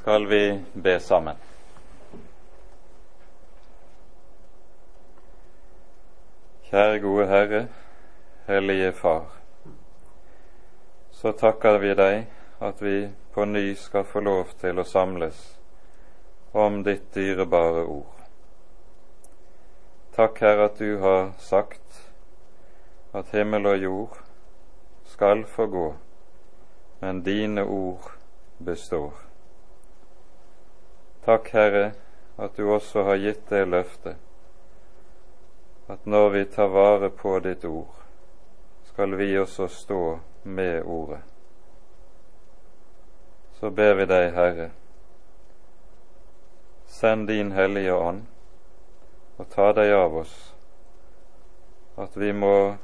skal vi be sammen. Kjære gode Herre, Hellige Far. Så takker vi deg at vi på ny skal få lov til å samles om ditt dyrebare ord. Takk, Herre, at du har sagt at himmel og jord skal forgå, men dine ord består. Takk, Herre, at du også har gitt det løftet at når vi tar vare på ditt ord, skal vi også stå med ordet. Så ber vi deg, Herre, send din Hellige Ånd og ta deg av oss, at vi må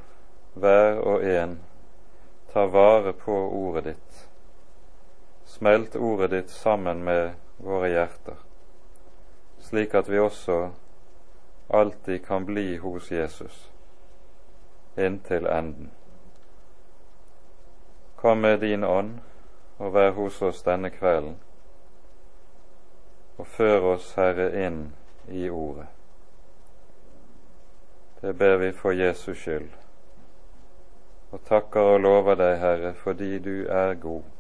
hver og en ta vare på ordet ditt Smelt ordet ditt sammen med våre hjerter, slik at vi også alltid kan bli hos Jesus inntil enden. Kom med din ånd og vær hos oss denne kvelden, og før oss, Herre, inn i ordet. Det ber vi for Jesus skyld, og takker og lover deg, Herre, fordi du er god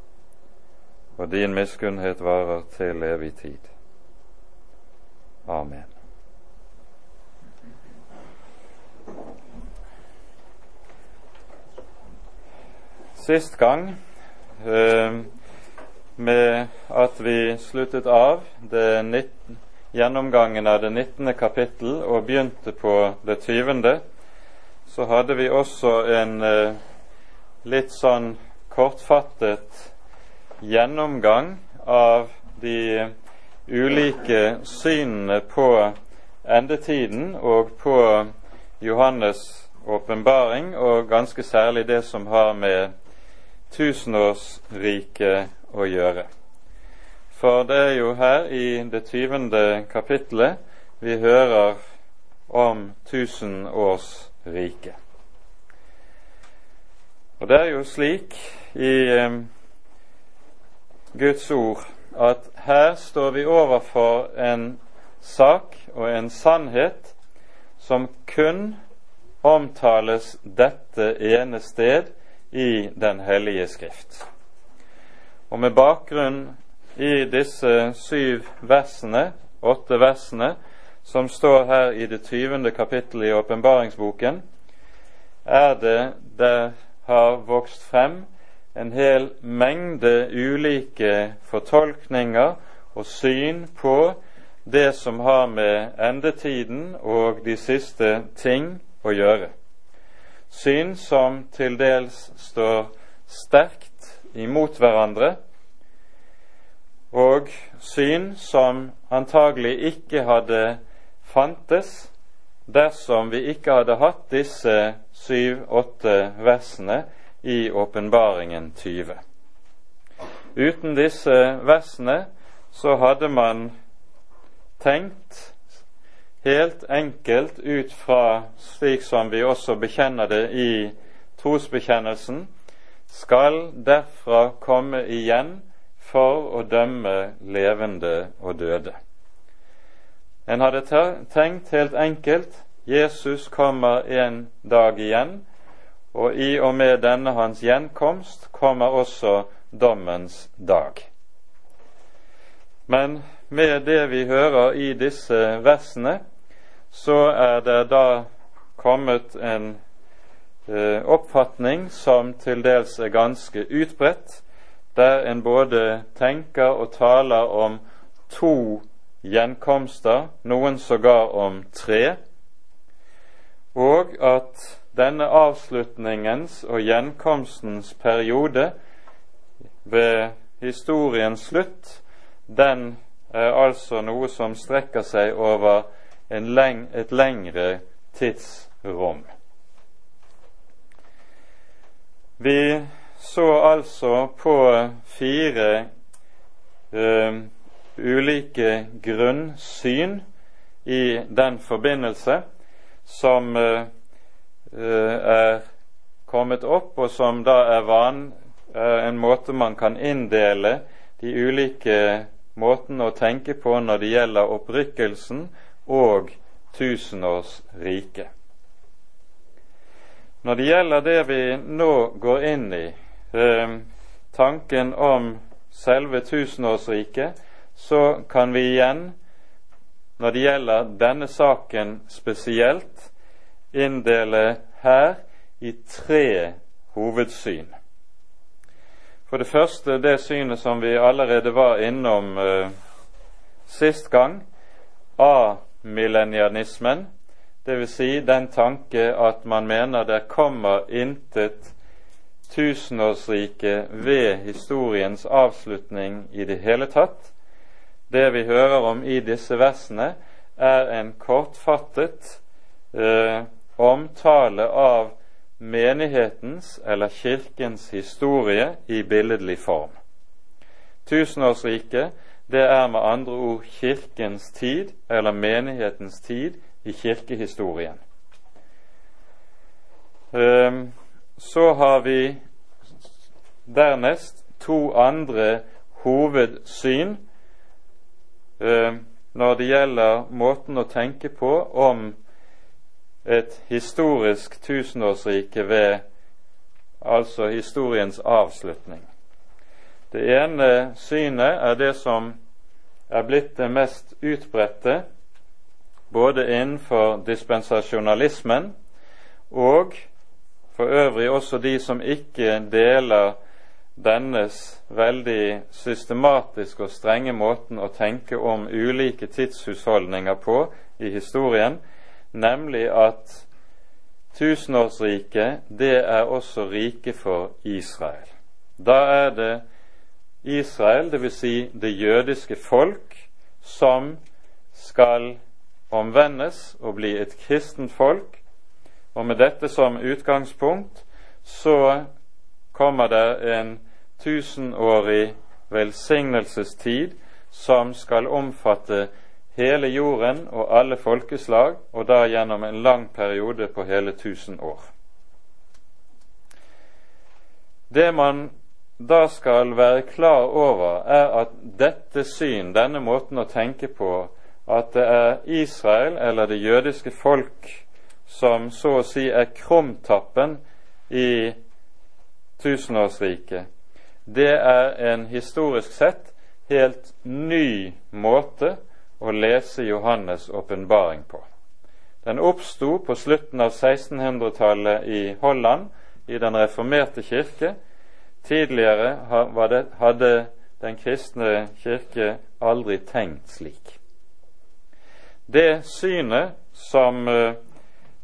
og din miskunnhet varer til evig tid. Amen. Sist gang eh, med at vi sluttet av 19, gjennomgangen av det 19. kapittel og begynte på det 20., så hadde vi også en eh, litt sånn kortfattet gjennomgang av de ulike synene på endetiden og på Johannes' åpenbaring, og ganske særlig det som har med tusenårsriket å gjøre. For det er jo her i det tyvende kapittelet vi hører om tusenårsriket. Og det er jo slik i eh, Guds ord at her står vi overfor en sak og en sannhet som kun omtales dette ene sted i Den hellige skrift. Og med bakgrunn i disse syv versene, åtte versene, som står her i det tyvende kapittelet i åpenbaringsboken, er det der har vokst frem en hel mengde ulike fortolkninger og syn på det som har med endetiden og de siste ting å gjøre. Syn som til dels står sterkt imot hverandre, og syn som antagelig ikke hadde fantes dersom vi ikke hadde hatt disse syv-åtte versene i Åpenbaringen 20. Uten disse versene så hadde man tenkt helt enkelt ut fra slik som vi også bekjenner det i trosbekjennelsen, skal derfra komme igjen for å dømme levende og døde. En hadde tenkt helt enkelt Jesus kommer en dag igjen og i og med denne hans gjenkomst kommer også dommens dag. Men med det vi hører i disse versene, så er det da kommet en eh, oppfatning som til dels er ganske utbredt, der en både tenker og taler om to gjenkomster, noen sågar om tre, og at denne avslutningens og gjenkomstens periode ved historiens slutt, den er altså noe som strekker seg over leng et lengre tidsrom. Vi så altså på fire uh, ulike grunnsyn i den forbindelse som Eh, er kommet opp, og som da er van, en måte man kan inndele de ulike måten å tenke på når det gjelder opprykkelsen og tusenårsriket. Når det gjelder det vi nå går inn i, eh, tanken om selve tusenårsriket, så kan vi igjen, når det gjelder denne saken spesielt, inndele her i tre hovedsyn. For det første det synet som vi allerede var innom eh, sist gang, amillennianismen, dvs. Si den tanke at man mener det kommer intet tusenårsrike ved historiens avslutning i det hele tatt. Det vi hører om i disse versene, er en kortfattet eh, omtale av menighetens eller kirkens historie i billedlig form. Tusenårsriket det er med andre ord kirkens tid, eller menighetens tid, i kirkehistorien. Ehm, så har vi dernest to andre hovedsyn ehm, når det gjelder måten å tenke på om et historisk tusenårsrike ved altså historiens avslutning. Det ene synet er det som er blitt det mest utbredte både innenfor dispensasjonalismen og for øvrig også de som ikke deler dennes veldig systematiske og strenge måten å tenke om ulike tidshusholdninger på i historien, nemlig at tusenårsriket, det er også riket for Israel. Da er det Israel, dvs. Si det jødiske folk, som skal omvendes og bli et kristent folk. Og med dette som utgangspunkt så kommer det en tusenårig velsignelsestid som skal omfatte hele jorden og alle folkeslag, og da gjennom en lang periode på hele tusen år. Det man da skal være klar over, er at dette syn, denne måten å tenke på, at det er Israel, eller det jødiske folk, som så å si er krumtappen i tusenårsriket, det er en historisk sett helt ny måte å lese Johannes' åpenbaring på. Den oppsto på slutten av 1600-tallet i Holland, i Den reformerte kirke. Tidligere hadde den kristne kirke aldri tenkt slik. Det synet som eh,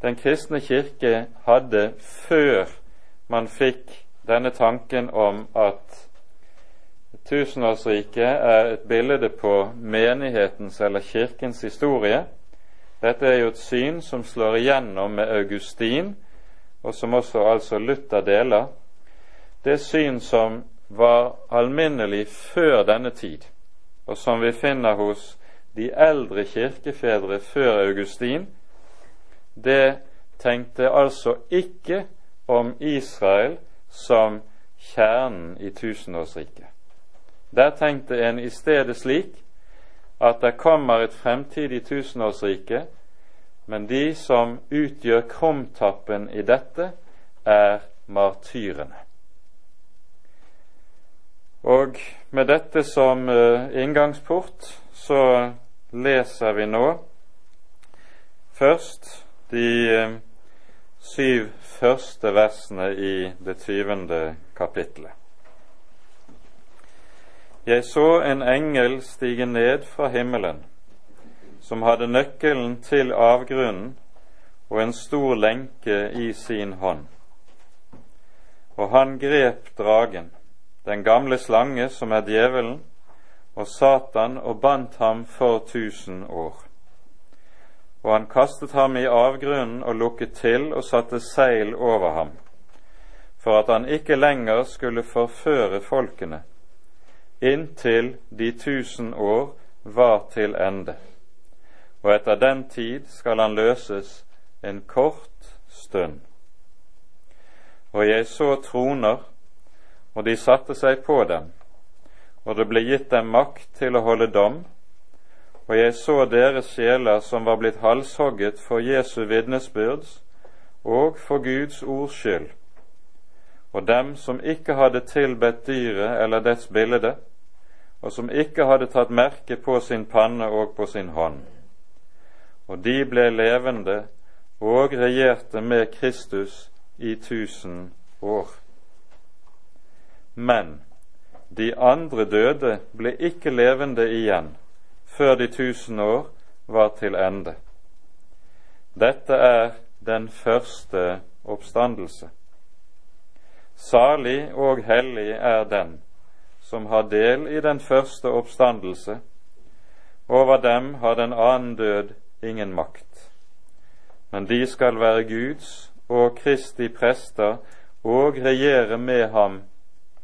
den kristne kirke hadde før man fikk denne tanken om at tusenårsriket er et bilde på menighetens eller kirkens historie. Dette er jo et syn som slår igjennom med Augustin, og som også altså Luther deler. Det syn som var alminnelig før denne tid, og som vi finner hos de eldre kirkefedre før Augustin, det tenkte altså ikke om Israel som kjernen i tusenårsriket. Der tenkte en i stedet slik at det kommer et fremtidig tusenårsrike, men de som utgjør krumtappen i dette, er martyrene. Og med dette som uh, inngangsport så leser vi nå først de uh, syv første versene i det tyvende kapittelet. Jeg så en engel stige ned fra himmelen, som hadde nøkkelen til avgrunnen og en stor lenke i sin hånd. Og han grep dragen, den gamle slange som er djevelen, og Satan, og bandt ham for tusen år. Og han kastet ham i avgrunnen og lukket til og satte seil over ham, for at han ikke lenger skulle forføre folkene inntil de tusen år var til ende. Og etter den tid skal han løses en kort stund. Og jeg så troner, og de satte seg på dem, og det ble gitt dem makt til å holde dom, og jeg så deres sjeler som var blitt halshogget for Jesu vitnesbyrds og for Guds ords skyld, og dem som ikke hadde tilbedt dyret eller dets bilde, og som ikke hadde tatt merke på sin panne og på sin hånd. Og de ble levende og regjerte med Kristus i tusen år. Men de andre døde ble ikke levende igjen før de tusen år var til ende. Dette er den første oppstandelse. Salig og hellig er den som har del i den første oppstandelse. Over dem har den annen død ingen makt. Men de skal være Guds og Kristi prester og regjere med ham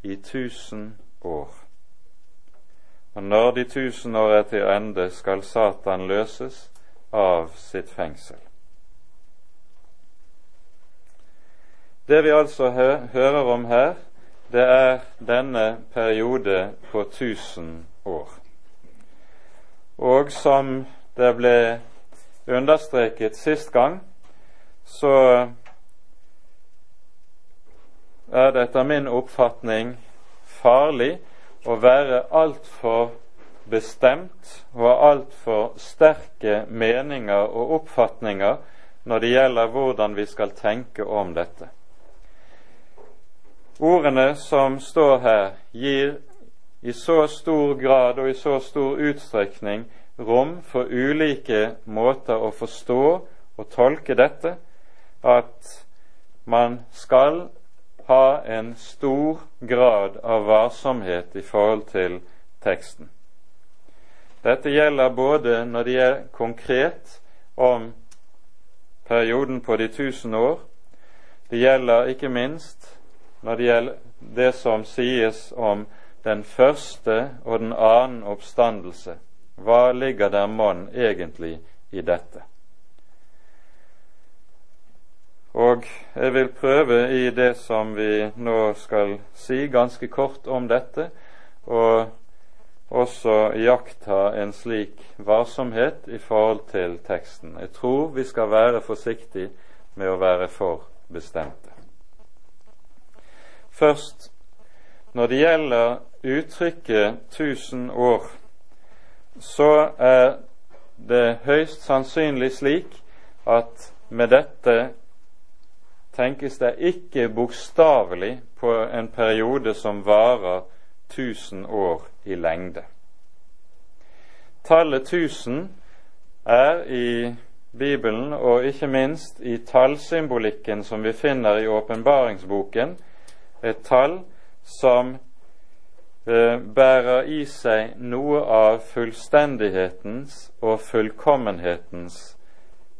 i tusen år. Og når de tusen år er til ende, skal Satan løses av sitt fengsel. Det vi altså hører om her, det er denne periode på tusen år. Og som det ble understreket sist gang, så er det etter min oppfatning farlig å være altfor bestemt og ha altfor sterke meninger og oppfatninger når det gjelder hvordan vi skal tenke om dette. Ordene som står her, gir i så stor grad og i så stor utstrekning rom for ulike måter å forstå og tolke dette at man skal ha en stor grad av varsomhet i forhold til teksten. Dette gjelder både når det er konkret om perioden på de tusen år, det gjelder ikke minst når det gjelder det som sies om den første og den annen oppstandelse. Hva ligger der monn egentlig i dette? Og jeg vil prøve i det som vi nå skal si, ganske kort om dette, og også iaktta en slik varsomhet i forhold til teksten. Jeg tror vi skal være forsiktige med å være for bestemte. Først, når det gjelder uttrykket 'tusen år', så er det høyst sannsynlig slik at med dette tenkes det ikke bokstavelig på en periode som varer 1000 år i lengde. Tallet 1000 er i Bibelen, og ikke minst i tallsymbolikken som vi finner i åpenbaringsboken, et tall som eh, bærer i seg noe av fullstendighetens og fullkommenhetens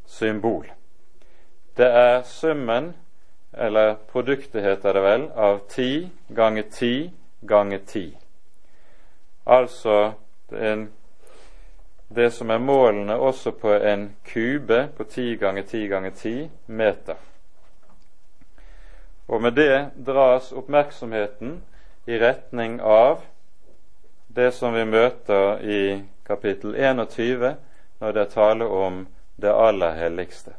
symbol. Det er summen, eller produktet heter det vel, av ti ganger ti ganger ti. Altså en, det som er målene også på en kube på ti ganger ti ganger ti meter. Og med det dras oppmerksomheten i retning av det som vi møter i kapittel 21 når det er tale om det aller helligste,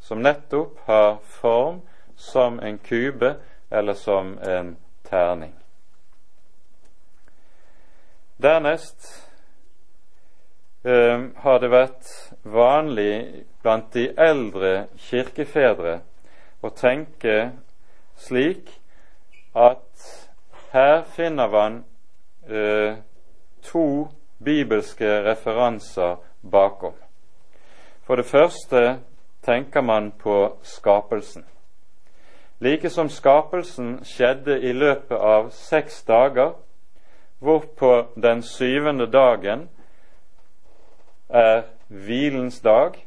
som nettopp har form som en kube eller som en terning. Dernest eh, har det vært vanlig blant de eldre kirkefedre å tenke slik at her finner man eh, to bibelske referanser bakom. For det første tenker man på skapelsen. Like som skapelsen skjedde i løpet av seks dager, hvorpå den syvende dagen er hvilens dag,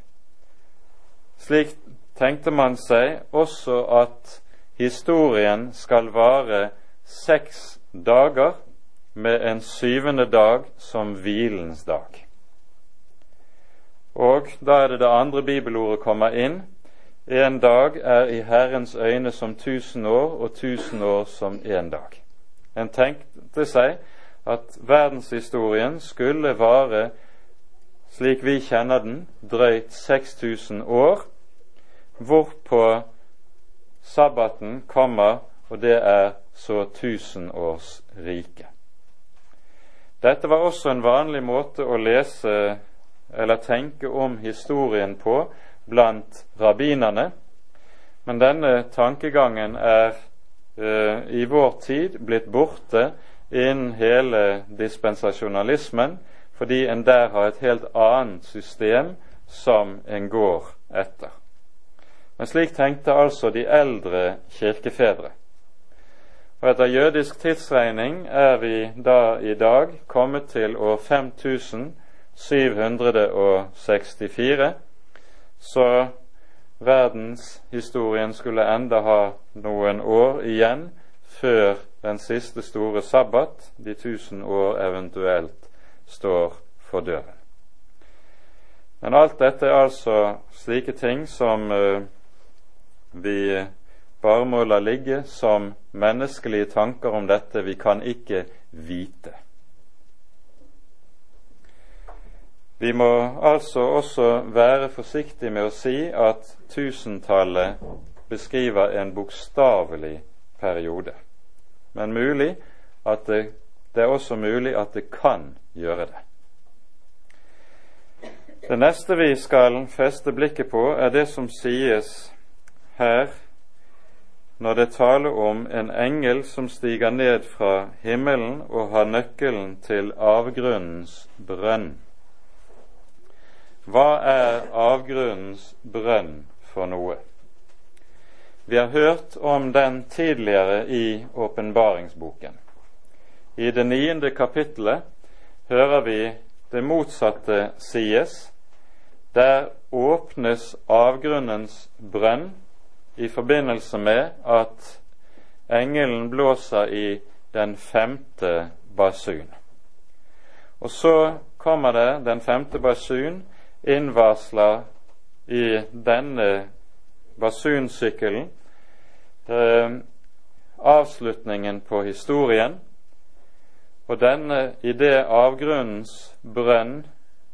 slik tenkte man seg også at historien skal vare seks dager med en syvende dag som hvilens dag. Og da er det det andre bibelordet kommer inn. En dag er i Herrens øyne som tusen år, og tusen år som én dag. En tenkte seg at verdenshistorien skulle vare, slik vi kjenner den, drøyt 6000 år, hvorpå sabbaten kommer, og det er så tusenårsriket. Dette var også en vanlig måte å lese eller tenke om historien på blant rabbinerne, men denne tankegangen er eh, i vår tid blitt borte innen hele dispensasjonalismen, fordi en der har et helt annet system som en går etter. Men slik tenkte altså de eldre kirkefedre. Og Etter jødisk tidsregning er vi da i dag kommet til år 5764, så verdenshistorien skulle enda ha noen år igjen før den siste store sabbat, de tusen år eventuelt, står for døren. Men alt dette er altså slike ting som uh, vi bare må la ligge som menneskelige tanker om dette vi kan ikke vite. Vi må altså også være forsiktige med å si at tusentallet beskriver en bokstavelig periode. Men mulig at det, det er også mulig at det kan gjøre det. Det neste vi skal feste blikket på, er det som sies her når det taler om en engel som stiger ned fra himmelen og har nøkkelen til avgrunnens brønn. Hva er avgrunnens brønn for noe? Vi har hørt om den tidligere i åpenbaringsboken. I det niende kapittelet hører vi det motsatte sies. Der åpnes avgrunnens brønn i forbindelse med at engelen blåser i den femte basun. Og så kommer det den femte basun innvarsler i denne basunsykkelen eh, avslutningen på historien. Og denne, i det avgrunnens brønn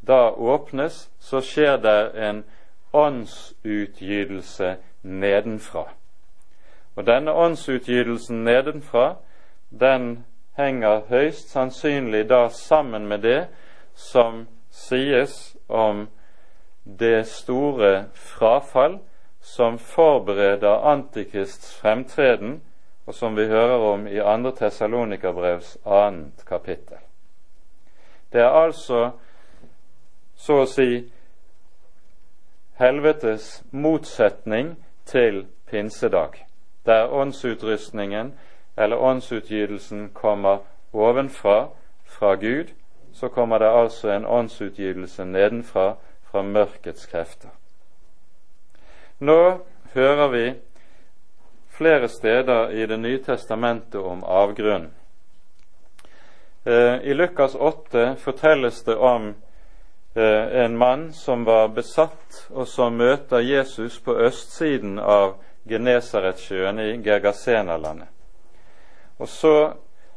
da åpnes, så skjer det en åndsutgytelse nedenfra. Og denne åndsutgytelsen nedenfra, den henger høyst sannsynlig da sammen med det som sies om det store frafall som forbereder Antikrists fremtreden, og som vi hører om i 2. Tessalonikerbrevs 2. kapittel. Det er altså så å si helvetes motsetning til pinsedag, der åndsutrustningen eller åndsutgytelsen kommer ovenfra, fra Gud, så kommer det altså en åndsutgytelse nedenfra, fra mørkets krefter. Nå hører vi flere steder i Det nye testamentet om avgrunnen. Eh, I Lukas 8 fortelles det om en mann som var besatt, og som møter Jesus på østsiden av Genesaretsjøen i Gergasenalandet. Og så,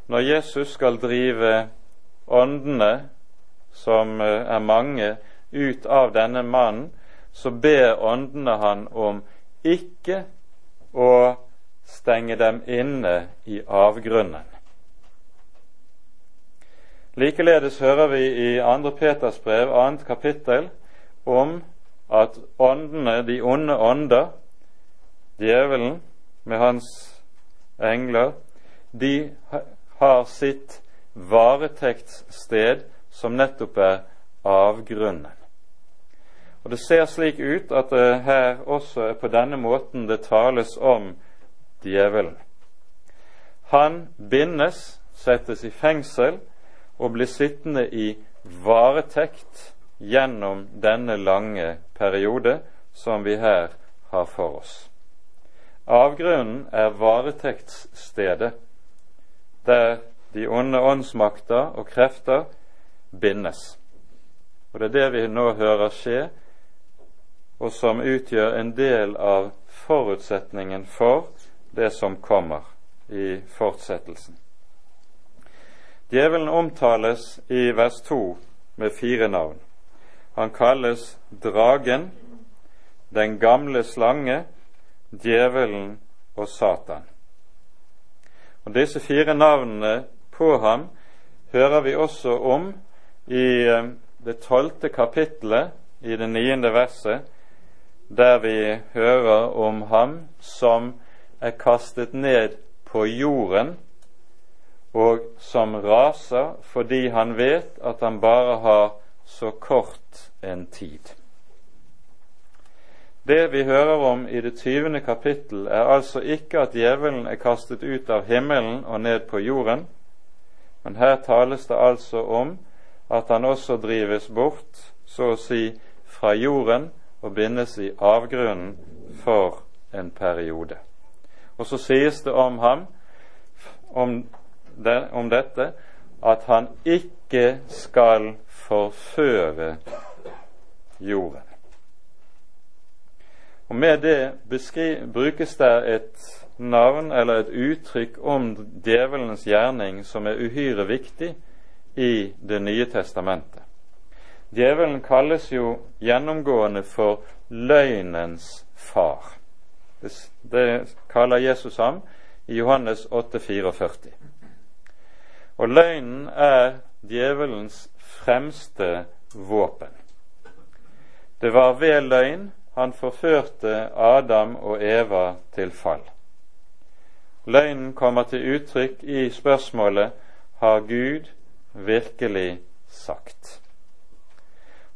når Jesus skal drive åndene, som eh, er mange, ut av denne mannen, så ber åndene han om ikke å stenge dem inne i avgrunnen. Likeledes hører vi i 2. Peters brev, 2. kapittel, om at åndene, de onde ånder, djevelen med hans engler, de har sitt varetektssted som nettopp er avgrunnen. Og Det ser slik ut at det her også er på denne måten det tales om djevelen. Han bindes, settes i fengsel, å bli sittende i varetekt gjennom denne lange periode som vi her har for oss. Avgrunnen er varetektsstedet der de onde åndsmakter og krefter bindes. Og Det er det vi nå hører skje, og som utgjør en del av forutsetningen for det som kommer i fortsettelsen. Djevelen omtales i vers 2 med fire navn. Han kalles dragen, den gamle slange, djevelen og Satan. Og Disse fire navnene på ham hører vi også om i eh, det tolvte kapittelet i det niende verset, der vi hører om ham som er kastet ned på jorden, og som raser fordi han vet at han bare har så kort en tid. Det vi hører om i det tyvende kapittel, er altså ikke at djevelen er kastet ut av himmelen og ned på jorden, men her tales det altså om at han også drives bort, så å si fra jorden, og bindes i avgrunnen for en periode. Og så sies det om ham, om, om dette, at han ikke skal forføre jorden. Og Med det brukes der et navn eller et uttrykk om djevelens gjerning som er uhyre viktig i Det nye testamentet. Djevelen kalles jo gjennomgående for løgnens far. Det, det kaller Jesus ham i Johannes 8,44. Og løgnen er djevelens fremste våpen. Det var ved løgn han forførte Adam og Eva til fall. Løgnen kommer til uttrykk i spørsmålet har Gud virkelig sagt?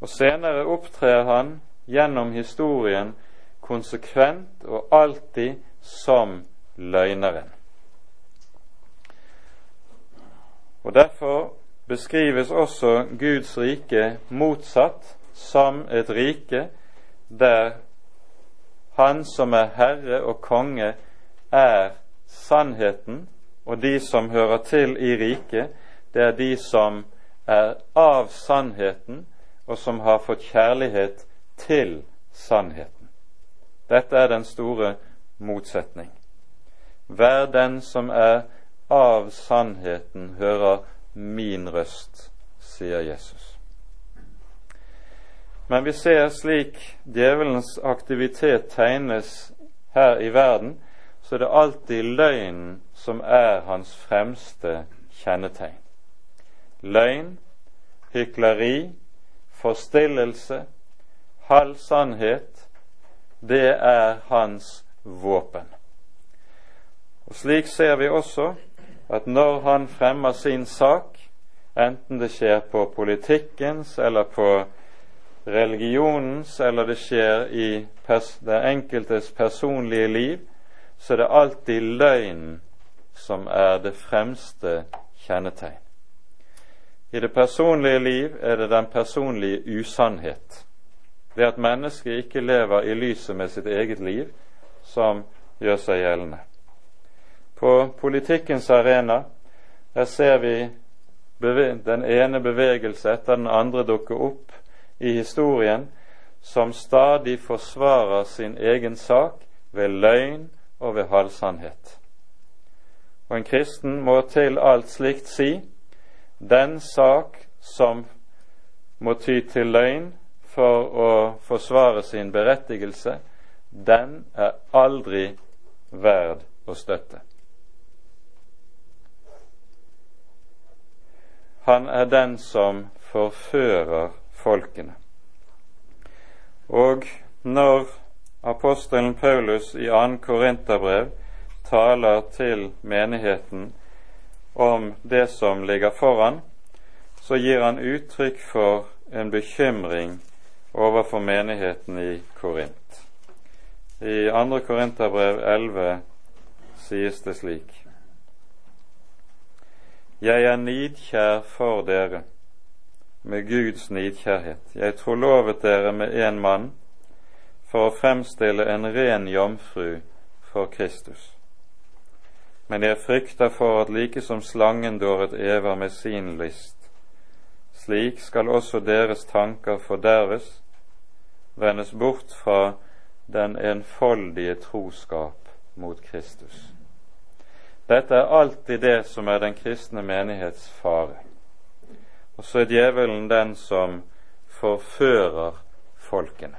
Og senere opptrer han gjennom historien konsekvent og alltid som løgneren. Og Derfor beskrives også Guds rike motsatt som et rike der Han som er herre og konge, er sannheten, og de som hører til i riket, det er de som er av sannheten, og som har fått kjærlighet til sannheten. Dette er den store motsetning. Vær den som er av sannheten, hører min røst, sier Jesus. Men vi ser slik djevelens aktivitet tegnes her i verden, så er det alltid løgnen som er hans fremste kjennetegn. Løgn, hykleri, forstillelse, halv sannhet, det er hans våpen. Og Slik ser vi også at når han fremmer sin sak, enten det skjer på politikkens eller på religionens, eller det skjer i det enkeltes personlige liv, så er det alltid løgnen som er det fremste kjennetegn. I det personlige liv er det den personlige usannhet. Det at mennesket ikke lever i lyset med sitt eget liv, som gjør seg gjeldende. På politikkens arena der ser vi den ene bevegelse etter den andre dukke opp i historien som stadig forsvarer sin egen sak ved løgn og ved halvsannhet. Og en kristen må til alt slikt si den sak som må ty til løgn for å forsvare sin berettigelse, den er aldri verd å støtte. Han er den som forfører folkene. Og når apostelen Paulus i 2. Korinterbrev taler til menigheten om det som ligger foran, så gir han uttrykk for en bekymring overfor menigheten i Korint. I 2. Korinterbrev 11 sies det slik.: Jeg er nidkjær for dere med Guds nidkjærhet. Jeg trolovet dere med én mann for å fremstille en ren jomfru for Kristus. Men jeg frykter for at like som slangen dåret Eva med sin list, slik skal også deres tanker forderves, vendes bort fra den enfoldige troskap mot Kristus. Dette er alltid det som er den kristne menighets fare. Og så er djevelen den som forfører folkene.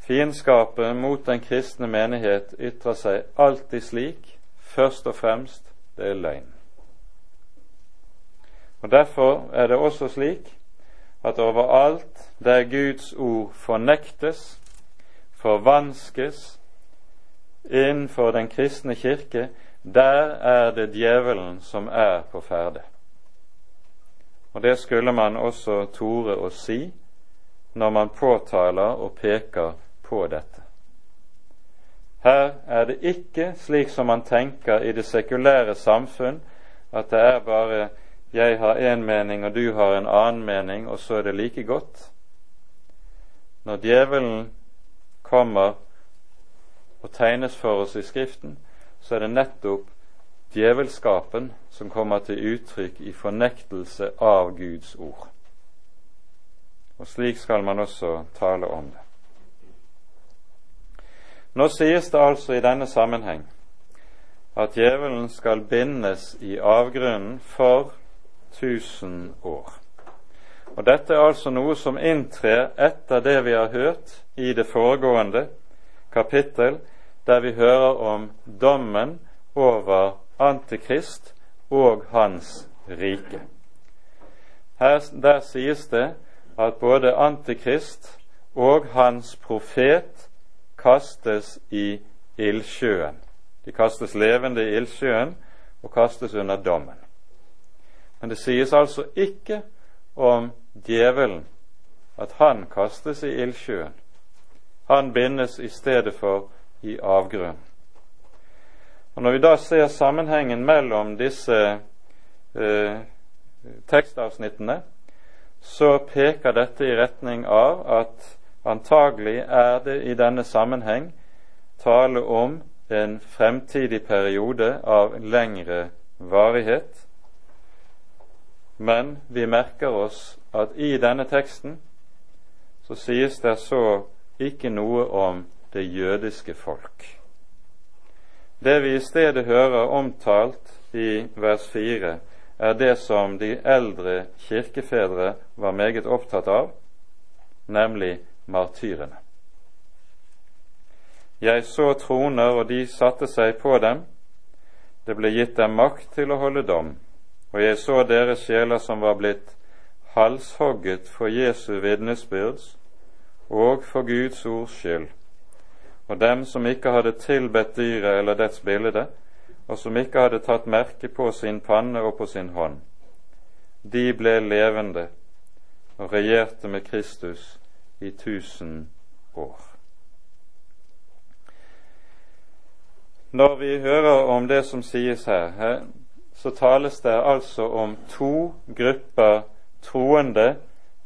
Fiendskapet mot den kristne menighet ytrer seg alltid slik, først og fremst det er løgn. Og Derfor er det også slik at overalt der Guds ord fornektes, forvanskes innenfor den kristne kirke, der er det djevelen som er på ferde. Og det skulle man også tore å si når man påtaler og peker på dette. Her er det ikke slik som man tenker i det sekulære samfunn, at det er bare jeg har én mening og du har en annen mening, og så er det like godt. Når djevelen kommer og tegnes for oss i Skriften, så er det nettopp djevelskapen som kommer til uttrykk i fornektelse av Guds ord. Og slik skal man også tale om det. Nå sies det altså i denne sammenheng at djevelen skal bindes i avgrunnen for tusen år. Og Dette er altså noe som inntrer etter det vi har hørt i det foregående kapittel, der vi hører om dommen over Antikrist og hans rike. Her, der sies det at både Antikrist og hans profet kastes i ildsjøen. De kastes levende i ildsjøen og kastes under dommen. Men det sies altså ikke om djevelen at han kastes i ildsjøen. Han bindes i stedet for i avgrunnen. Og Når vi da ser sammenhengen mellom disse eh, tekstavsnittene, så peker dette i retning av at antagelig er det i denne sammenheng tale om en fremtidig periode av lengre varighet, men vi merker oss at i denne teksten så sies det så ikke noe om det jødiske folk. Det vi i stedet hører omtalt i vers 4, er det som de eldre kirkefedre var meget opptatt av, nemlig martyrene. Jeg så troner, og de satte seg på dem. Det ble gitt dem makt til å holde dom og jeg så deres sjeler som var blitt halshogget for Jesu vitnesbyrds og for Guds ords skyld, og dem som ikke hadde tilbedt dyret eller dets bilde, og som ikke hadde tatt merke på sin panne og på sin hånd. De ble levende og regjerte med Kristus i tusen år. Når vi hører om det som sies her, her så tales det altså om to grupper troende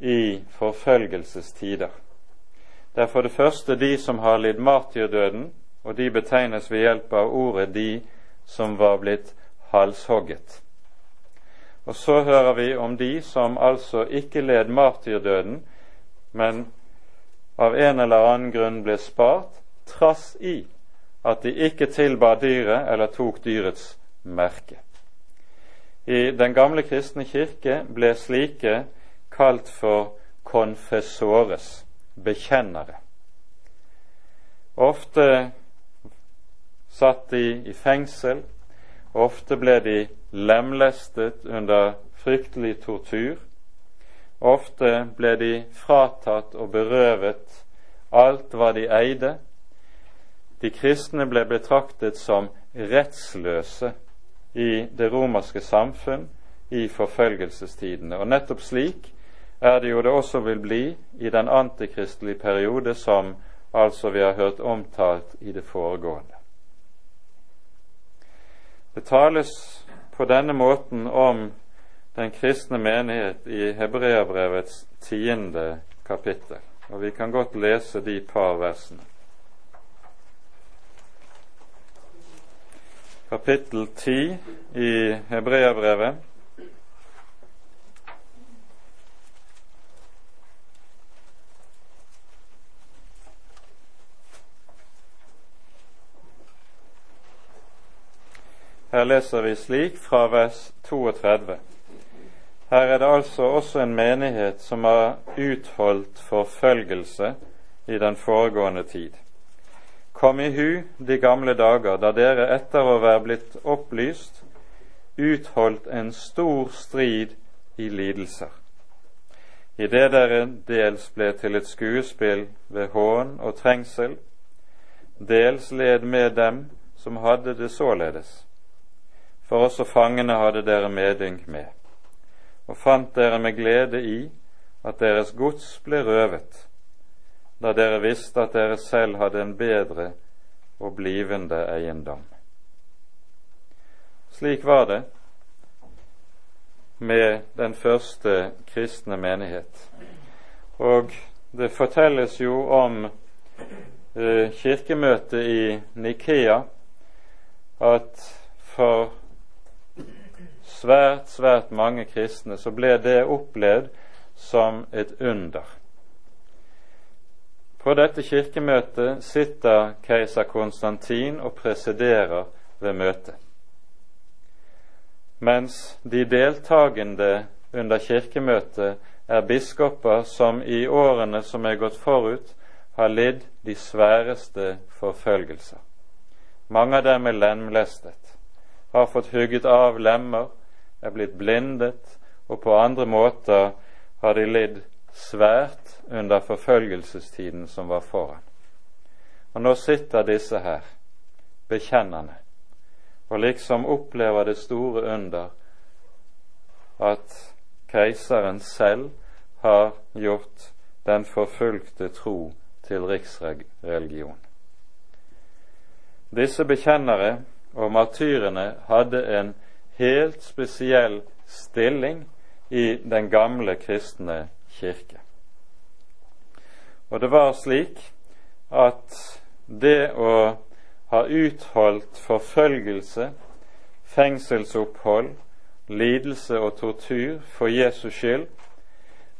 i forfølgelsestider. Det er for det første de som har lidd martyrdøden, og de betegnes ved hjelp av ordet de som var blitt halshogget. Og så hører vi om de som altså ikke led martyrdøden, men av en eller annen grunn ble spart, trass i at de ikke tilba dyret eller tok dyrets merke. I den gamle kristne kirke ble slike kalt for konfessores, bekjennere. Ofte satt de i fengsel, ofte ble de lemlestet under fryktelig tortur. Ofte ble de fratatt og berøvet alt hva de eide. De kristne ble betraktet som rettsløse i det romerske samfunn i forfølgelsestidene. Og nettopp slik er det jo det også vil bli i den antikristelige periode som altså vi har hørt omtalt i det foregående. Det tales på denne måten om den kristne menighet i Hebreabrevets tiende kapittel, og vi kan godt lese de par versene. kapittel 10 i Hebreabrevet. Her leser vi slik fra vers 32. Her er det altså også en menighet som har utholdt forfølgelse i den foregående tid. Kom i hu de gamle dager da dere etter å være blitt opplyst utholdt en stor strid i lidelser. Idet dere dels ble til et skuespill ved hån og trengsel, dels led med dem som hadde det således. For også fangene hadde dere medynk med, og fant dere med glede i at deres gods ble røvet, da dere visste at dere selv hadde en bedre og blivende eiendom. Slik var det med den første kristne menighet. Og det fortelles jo om eh, kirkemøtet i Nikea at for svært, svært mange kristne så ble det opplevd som et under. På dette kirkemøtet sitter keiser Konstantin og presiderer ved møtet mens de deltagende under kirkemøtet er biskoper som i årene som er gått forut, har lidd de sværeste forfølgelser. Mange av dem er lemlestet, har fått hugget av lemmer, er blitt blindet, og på andre måter har de lidd svært under forfølgelsestiden som var foran. Og nå sitter disse her, bekjennende, og liksom opplever det store under at keiseren selv har gjort den forfulgte tro til riksreligion. Disse bekjennere og martyrene hadde en helt spesiell stilling i den gamle kristne kirke. Og det var slik at det å ha utholdt forfølgelse, fengselsopphold, lidelse og tortur for Jesus skyld,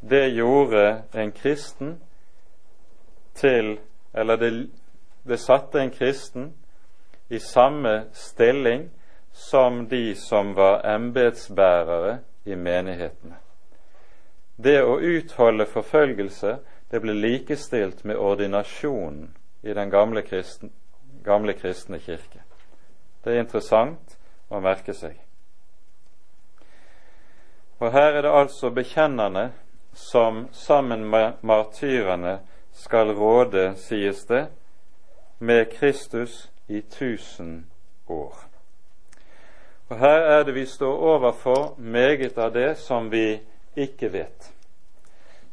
det gjorde en kristen til Eller det, det satte en kristen i samme stilling som de som var embetsbærere i menighetene. Det å utholde forfølgelse det ble likestilt med ordinasjonen i den gamle kristen, gamle kristne kirke. Det er interessant å merke seg. Og her er det altså bekjennerne som sammen med martyrene skal råde, sies det, med Kristus i tusen år. Og Her er det vi står overfor meget av det som vi ikke vet.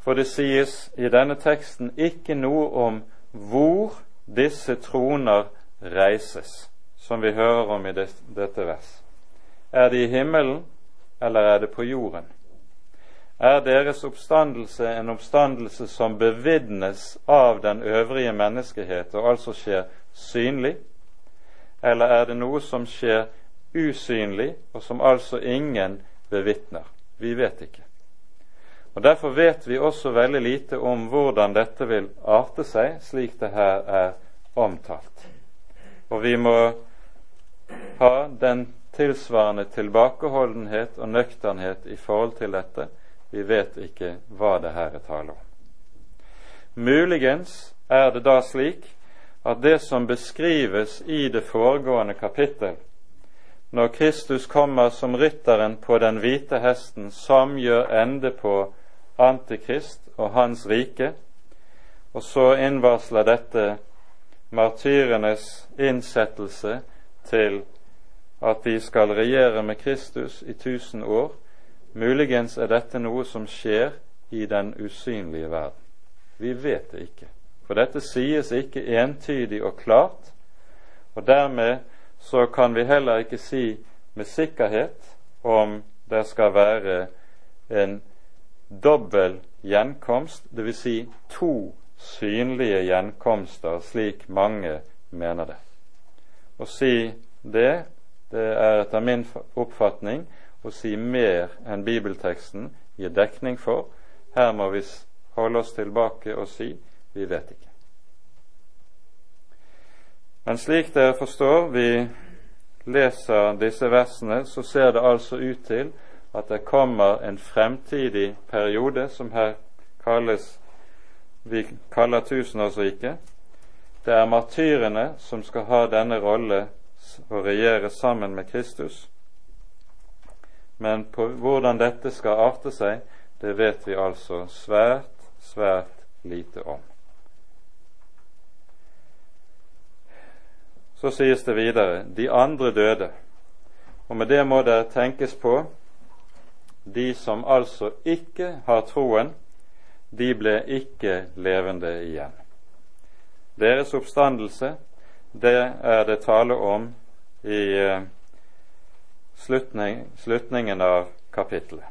For det sies i denne teksten ikke noe om hvor disse troner reises, som vi hører om i dette vers. Er det i himmelen, eller er det på jorden? Er deres oppstandelse en oppstandelse som bevitnes av den øvrige menneskehet, og altså skjer synlig, eller er det noe som skjer usynlig, og som altså ingen bevitner? Vi vet ikke. Og Derfor vet vi også veldig lite om hvordan dette vil arte seg, slik det her er omtalt. Og vi må ha den tilsvarende tilbakeholdenhet og nøkternhet i forhold til dette. Vi vet ikke hva det her er tale om. Muligens er det da slik at det som beskrives i det foregående kapittel, når Kristus kommer som rytteren på den hvite hesten som gjør ende på Antikrist og hans rike, og så innvarsler dette martyrenes innsettelse til at de skal regjere med Kristus i tusen år. Muligens er dette noe som skjer i den usynlige verden. Vi vet det ikke, for dette sies ikke entydig og klart. Og dermed så kan vi heller ikke si med sikkerhet om det skal være en dobbel gjenkomst, dvs. Si to synlige gjenkomster, slik mange mener det. Å si det, det er etter min oppfatning å si mer enn bibelteksten gir dekning for. Her må vi holde oss tilbake og si vi vet ikke. Men slik dere forstår, vi leser disse versene, så ser det altså ut til at det kommer en fremtidig periode som her kalles vi kaller tusenårsriket. Det er martyrene som skal ha denne rolle og regjere sammen med Kristus. Men på hvordan dette skal arte seg, det vet vi altså svært, svært lite om. Så sies det videre de andre døde. Og med det må det tenkes på de som altså ikke har troen, de ble ikke levende igjen. Deres oppstandelse, det er det tale om i eh, slutning, slutningen av kapittelet.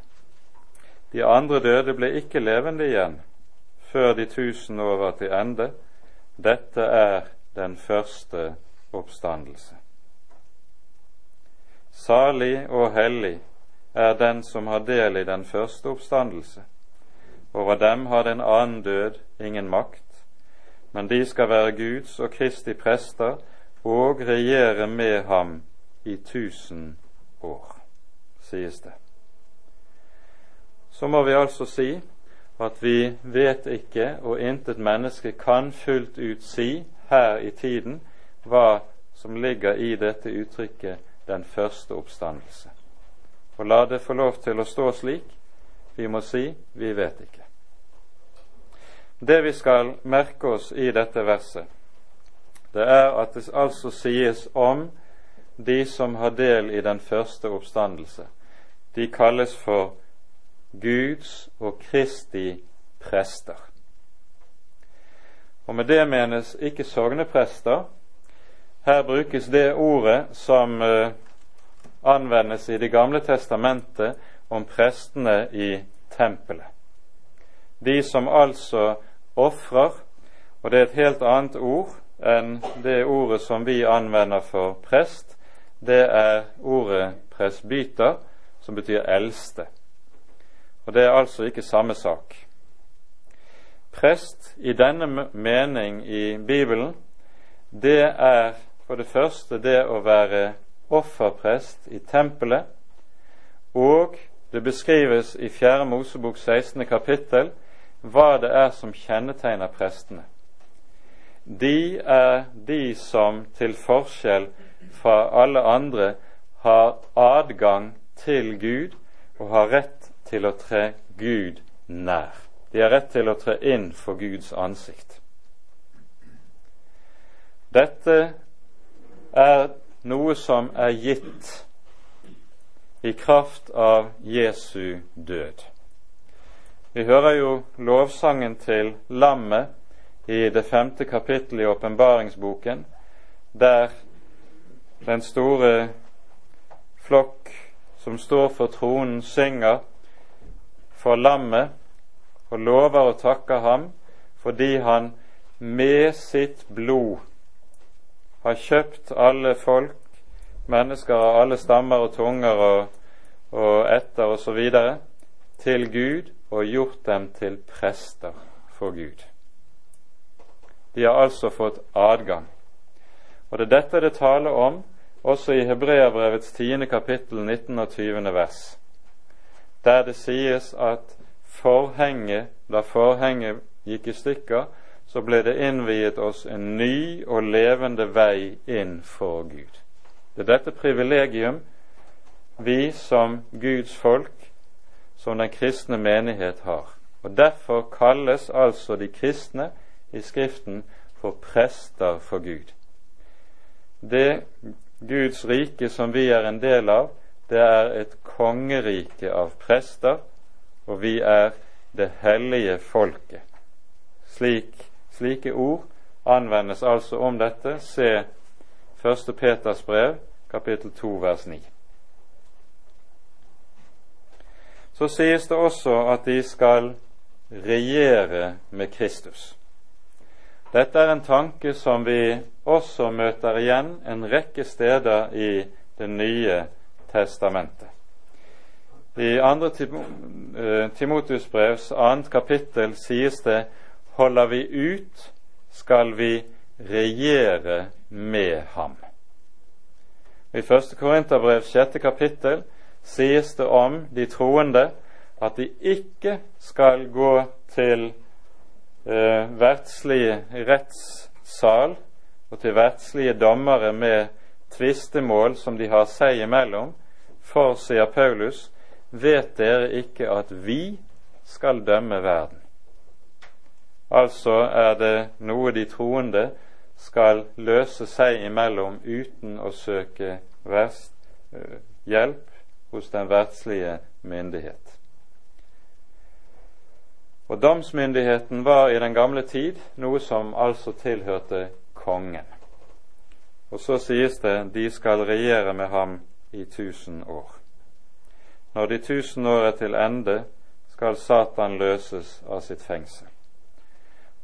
De andre døde ble ikke levende igjen før de tusen år var til ende. Dette er den første oppstandelse. Salig og hellig er den som har del i den første oppstandelse. Over dem har den annen død ingen makt, men de skal være Guds og Kristi prester og regjere med ham i tusen år, sies det. Så må vi altså si at vi vet ikke, og intet menneske kan fullt ut si her i tiden, hva som ligger i dette uttrykket 'den første oppstandelse'. Og la det få lov til å stå slik. Vi må si vi vet ikke. Det vi skal merke oss i dette verset, det er at det altså sies om de som har del i den første oppstandelse. De kalles for Guds og Kristi prester. Og med det menes ikke sogneprester. Her brukes det ordet som uh, anvendes i Det gamle testamentet om prestene i tempelet. De som altså ofrer, og det er et helt annet ord enn det ordet som vi anvender for prest, det er ordet presbyter, som betyr eldste. Og det er altså ikke samme sak. Prest i denne mening i Bibelen, det er for det første det å være offerprest i tempelet, og det beskrives i 4. Mosebok 16. kapittel hva det er som kjennetegner prestene. De er de som til forskjell fra alle andre har adgang til Gud og har rett til å tre Gud nær. De har rett til å tre inn for Guds ansikt. Dette er noe som er gitt i kraft av Jesu død. Vi hører jo lovsangen til lammet i det femte kapittelet i åpenbaringsboken, der den store flokk som står for tronen, synger for lammet og lover og takker ham fordi han med sitt blod har kjøpt alle folk, mennesker av alle stammer og tunger og, og etter osv. til Gud og gjort dem til prester for Gud. De har altså fått adgang. Og det er dette det taler om også i Hebreabrevets 10. kapittel 19. og 20. vers, der det sies at forhenget, da forhenget gikk i stykker, så ble det innviet oss en ny og levende vei inn for Gud. Det er dette privilegium vi som Guds folk, som den kristne menighet, har. Og Derfor kalles altså de kristne i Skriften for prester for Gud. Det Guds rike som vi er en del av, det er et kongerike av prester, og vi er det hellige folket. Slik, slike ord anvendes altså om dette. Se 1. Peters brev, kapittel 2, vers 9. Så sies det også at de skal regjere med Kristus. Dette er en tanke som vi også møter igjen en rekke steder i Det nye testamentet. I 2. Eh, Timotus brevs 2. kapittel sies det holder vi ut, skal vi regjere med ham. I første Korinterbrev sjette kapittel sies det om de troende at de ikke skal gå til eh, verdslige rettssal og til verdslige dommere med tvistemål som de har seg imellom, for, sier Paulus, vet dere ikke at vi skal dømme verden. Altså er det noe de troende skal løse seg imellom uten å søke verst, eh, hjelp hos den verdslige myndighet. Og Domsmyndigheten var i den gamle tid noe som altså tilhørte kongen. Og så sies det de skal regjere med ham i tusen år. Når de tusen år er til ende, skal Satan løses av sitt fengsel.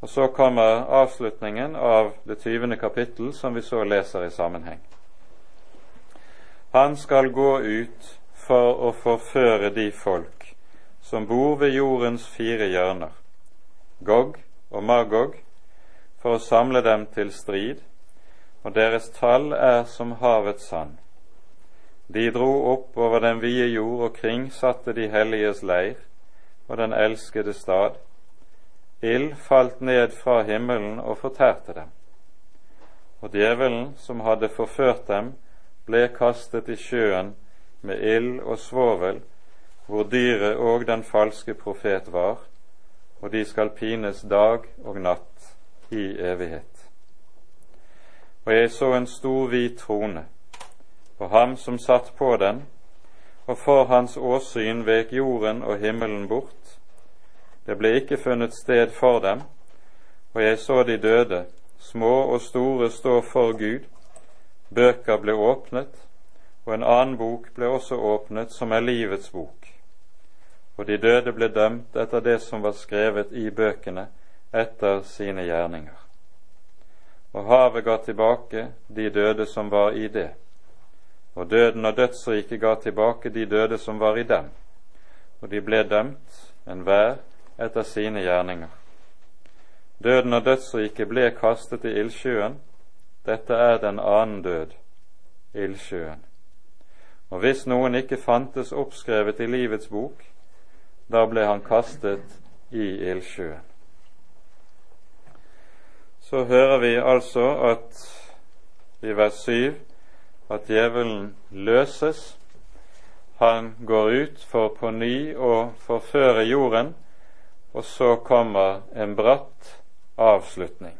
Og så kommer avslutningen av det tyvende kapittel, som vi så leser i sammenheng. Han skal gå ut for å forføre de folk som bor ved jordens fire hjørner, Gog og Magog, for å samle dem til strid, og deres tall er som havets sand. De dro opp over den vide jord og kringsatte de helliges leir og den elskede stad. Ild falt ned fra himmelen og fortærte dem. Og djevelen som hadde forført dem, ble kastet i sjøen med ild og svovel, hvor dyret og den falske profet var, og de skal pines dag og natt i evighet. Og jeg så en stor hvit trone, og ham som satt på den, og for hans åsyn vek jorden og himmelen bort. Det ble ikke funnet sted for dem, og jeg så de døde, små og store, stå for Gud. Bøker ble åpnet, og en annen bok ble også åpnet, som er livets bok. Og de døde ble dømt etter det som var skrevet i bøkene, etter sine gjerninger. Og havet ga tilbake de døde som var i det, og døden og dødsriket ga tilbake de døde som var i dem, og de ble dømt, enhver etter sine gjerninger. Døden og dødsriket ble kastet i ildsjøen, dette er den annen død, ildsjøen. Og hvis noen ikke fantes oppskrevet i livets bok, da ble han kastet i ildsjøen. Så hører vi altså at i vers 7 at djevelen løses. Han går ut for på ny å forføre jorden, og så kommer en bratt avslutning.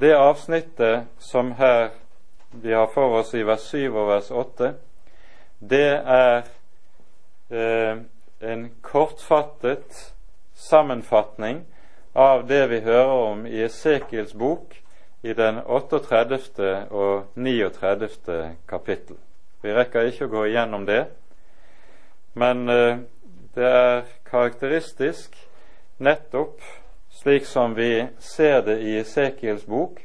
Det avsnittet som her vi har for oss i vers 7 og vers 8, det er eh, en kortfattet sammenfatning av det vi hører om i Esekiels bok i den 38. og 39. kapittel. Vi rekker ikke å gå igjennom det, men eh, det er karakteristisk nettopp slik som vi ser det i Esekiels bok,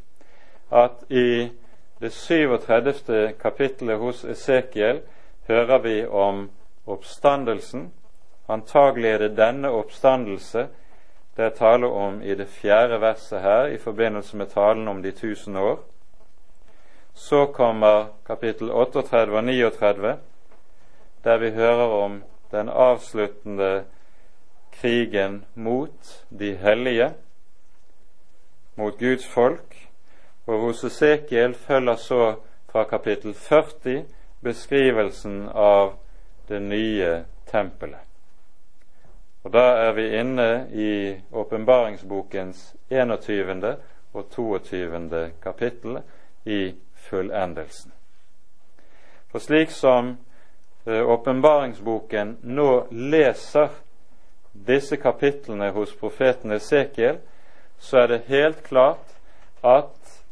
at i det 37. kapittelet hos Esekiel hører vi om oppstandelsen. Antagelig er det denne oppstandelse det er tale om i det fjerde verset her i forbindelse med talen om de tusen år. Så kommer kapittel 38 og 39, der vi hører om den avsluttende krigen mot de hellige, mot Guds folk, og hos Esekiel følger så fra kapittel 40 beskrivelsen av det nye tempelet. Og Da er vi inne i åpenbaringsbokens 21. og 22. kapittel i fullendelsen. For slik som eh, åpenbaringsboken nå leser disse kapitlene hos profeten Esekiel, så er det helt klart at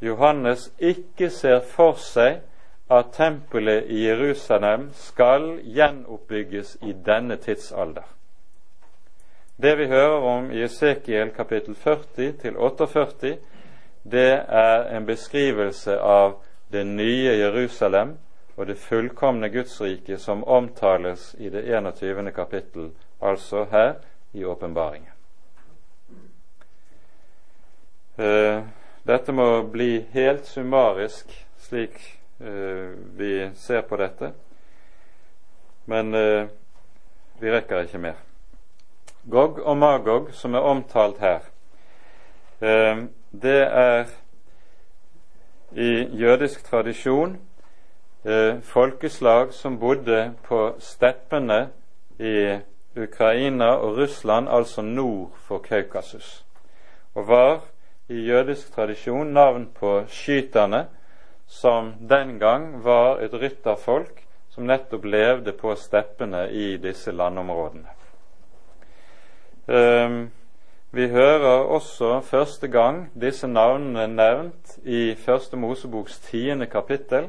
Johannes ikke ser for seg at tempelet i Jerusalem skal gjenoppbygges i denne tidsalder. Det vi hører om i Esekiel kapittel 40 til 48, det er en beskrivelse av det nye Jerusalem og det fullkomne Gudsrike som omtales i det 21. kapittel, altså her i åpenbaringen. Eh, dette må bli helt summarisk, slik eh, vi ser på dette, men eh, vi rekker ikke mer. Gog og Magog, som er omtalt her, det er i jødisk tradisjon folkeslag som bodde på steppene i Ukraina og Russland, altså nord for Kaukasus, og var i jødisk tradisjon navn på skyterne, som den gang var et rytterfolk som nettopp levde på steppene i disse landområdene. Um, vi hører også første gang disse navnene nevnt i Første Moseboks tiende kapittel.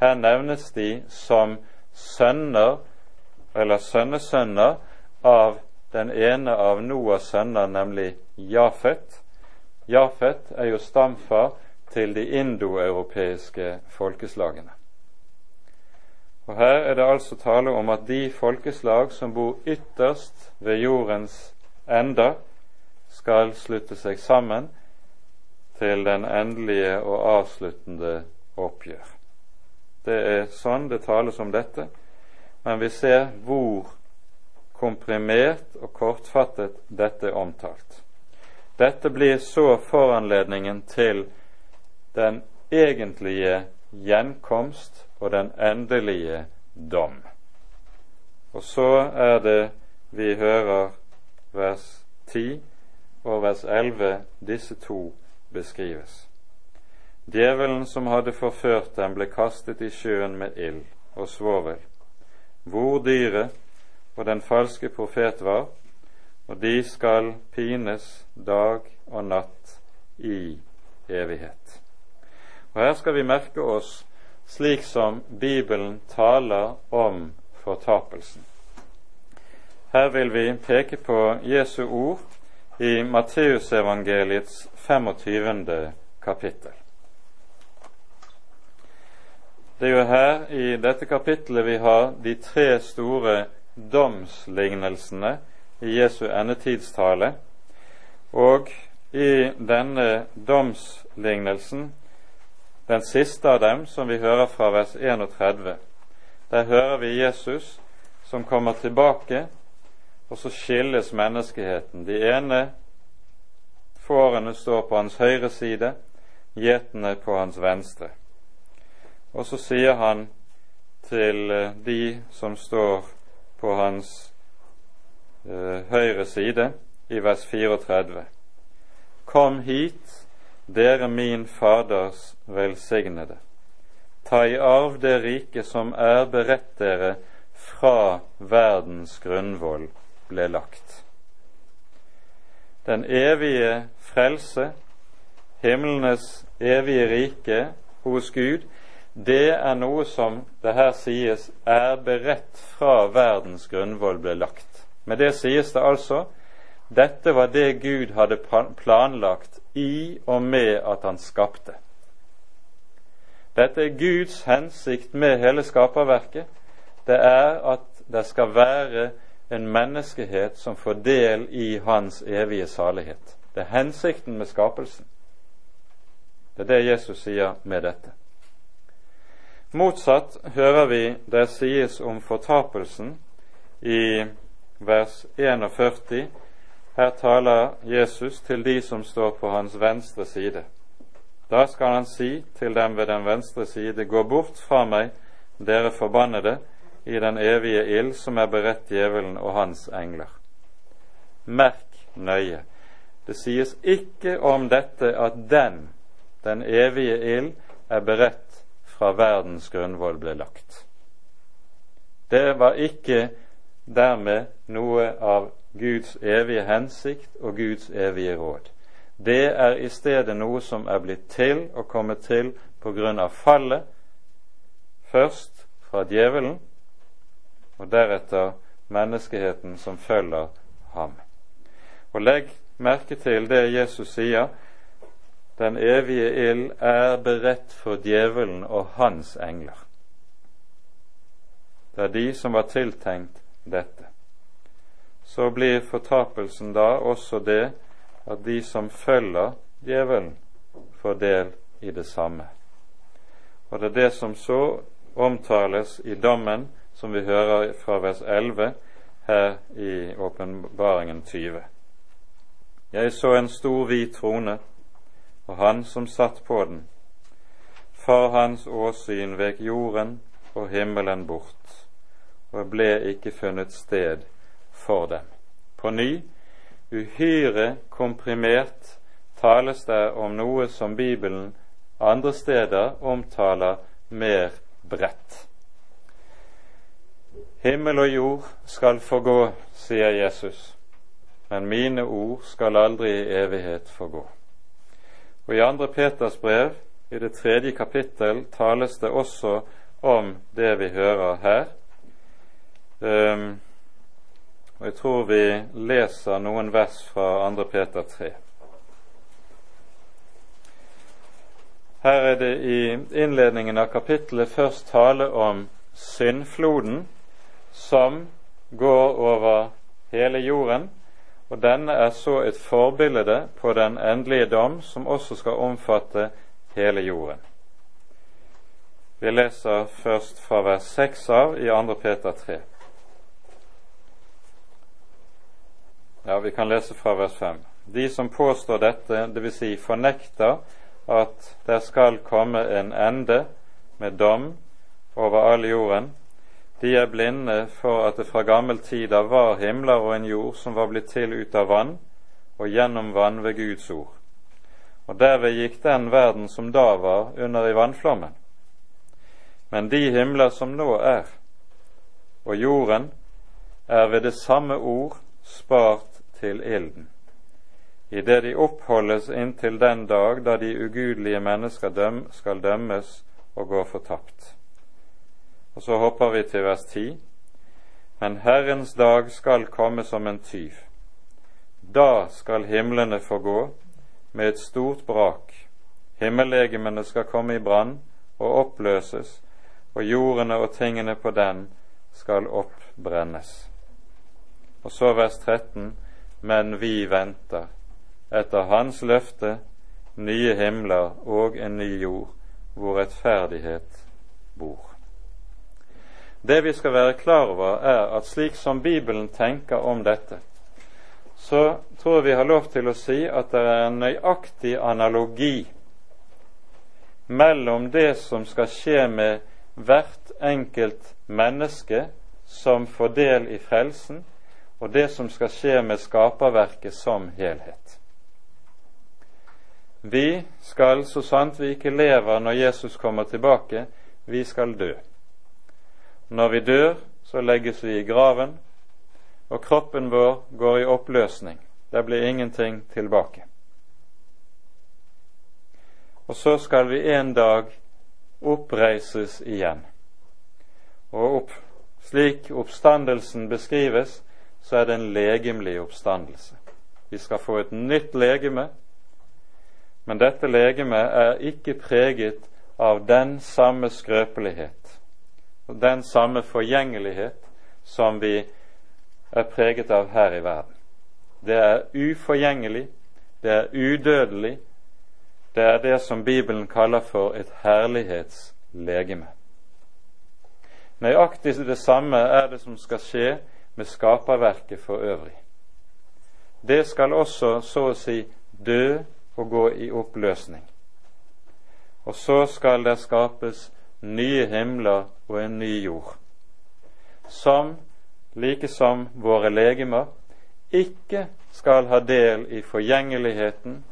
Her nevnes de som sønner, eller sønnesønner, av den ene av Noas sønner, nemlig Jafet. Jafet er jo stamfar til de indoeuropeiske folkeslagene. Og Her er det altså tale om at de folkeslag som bor ytterst ved jordens ender, skal slutte seg sammen til den endelige og avsluttende oppgjør. Det er sånn det tales om dette, men vi ser hvor komprimert og kortfattet dette omtalt. Dette blir så foranledningen til den egentlige gjenkomst og den endelige dom. Og så er det vi hører vers 10 og vers 11 disse to beskrives. Djevelen som hadde forført dem, ble kastet i sjøen med ild og svovel, hvor dyret og den falske profet var, og de skal pines dag og natt i evighet. Og Her skal vi merke oss slik som Bibelen taler om fortapelsen. Her vil vi peke på Jesu ord i Matteusevangeliets 25. kapittel. Det er jo her i dette kapittelet vi har de tre store domslignelsene i Jesu endetidstale. Og i denne domslignelsen, den siste av dem, som vi hører fra vers 31, der hører vi Jesus som kommer tilbake og så skilles menneskeheten. De ene fårene står på hans høyre side, gjetene på hans venstre. Og så sier han til eh, de som står på hans eh, høyre side, i vers 34.: Kom hit, dere min Faders velsignede. Ta i arv det rike som er beredt dere fra verdens grunnvoll ble lagt. Den evige frelse, himlenes evige rike hos Gud, det er noe som det her sies er beredt fra verdens grunnvoll ble lagt. Med det sies det altså dette var det Gud hadde planlagt i og med at han skapte. Dette er Guds hensikt med hele skaperverket. Det er at det skal være en menneskehet som får del i hans evige salighet. Det er hensikten med skapelsen. Det er det Jesus sier med dette. Motsatt hører vi det sies om fortapelsen i vers 41. Her taler Jesus til de som står på hans venstre side. Da skal han si til dem ved den venstre side, gå bort fra meg, dere forbannede, i den evige ild som er beredt djevelen og hans engler. Merk nøye. Det sies ikke om dette at den, den evige ild, er beredt fra verdens grunnvoll ble lagt. Det var ikke dermed noe av Guds evige hensikt og Guds evige råd. Det er i stedet noe som er blitt til og kommet til på grunn av fallet, først fra djevelen, og deretter menneskeheten som følger ham. Og legg merke til det Jesus sier den evige ild er beredt for djevelen og hans engler. Det er de som var tiltenkt dette. Så blir fortapelsen da også det at de som følger djevelen, får del i det samme. Og det er det som så omtales i dommen, som vi hører fra vers 11 her i Åpenbaringen 20. Jeg så en stor hvit trone, og han som satt på den. For hans åsyn vek jorden og himmelen bort, og ble ikke funnet sted for dem. På ny, uhyre komprimert, tales det om noe som Bibelen andre steder omtaler mer bredt. Himmel og jord skal forgå, sier Jesus, men mine ord skal aldri i evighet forgå. Og I andre Peters brev, i det tredje kapittel, tales det også om det vi hører her. Um, og Jeg tror vi leser noen vers fra andre Peter 3. Her er det i innledningen av kapittelet først tale om syndfloden som går over hele jorden, og denne er så et forbilde på den endelige dom, som også skal omfatte hele jorden. Vi leser først fra vers 6 av i 2. Peter 3. Ja, vi kan lese fra vers 5. De som påstår dette, dvs. Si fornekter at det skal komme en ende med dom over all jorden, de er blinde for at det fra gammel tid av var himler og en jord som var blitt til ut av vann og gjennom vann ved Guds ord. Og derved gikk den verden som da var, under i vannflommen. Men de himler som nå er, og jorden, er ved det samme ord spart til ilden, idet de oppholdes inntil den dag da de ugudelige mennesker skal dømmes og går fortapt. Og så hopper vi til vers 10. Men Herrens dag skal komme som en tyv. Da skal himlene forgå med et stort brak. Himmellegemene skal komme i brann og oppløses, og jordene og tingene på den skal oppbrennes. Og så vers 13. Men vi venter etter Hans løfte nye himler og en ny jord, hvor rettferdighet bor. Det vi skal være klar over, er at slik som Bibelen tenker om dette, så tror jeg vi har lov til å si at det er en nøyaktig analogi mellom det som skal skje med hvert enkelt menneske som får del i frelsen, og det som skal skje med skaperverket som helhet. Vi skal, så sant vi ikke lever når Jesus kommer tilbake, vi skal dø. Når vi dør, så legges vi i graven, og kroppen vår går i oppløsning. Det blir ingenting tilbake. Og så skal vi en dag oppreises igjen. Og opp, slik oppstandelsen beskrives, så er det en legemlig oppstandelse. Vi skal få et nytt legeme, men dette legemet er ikke preget av den samme skrøpelighet den samme forgjengelighet som vi er preget av her i verden. Det er uforgjengelig, det er udødelig, det er det som Bibelen kaller for et herlighetslegeme. Nøyaktig det samme er det som skal skje med skaperverket for øvrig. Det skal også så å si dø og gå i oppløsning. Og så skal det skapes nye himler og en ny jord, som, like som våre legemer, ikke skal ha del i forgjengeligheten,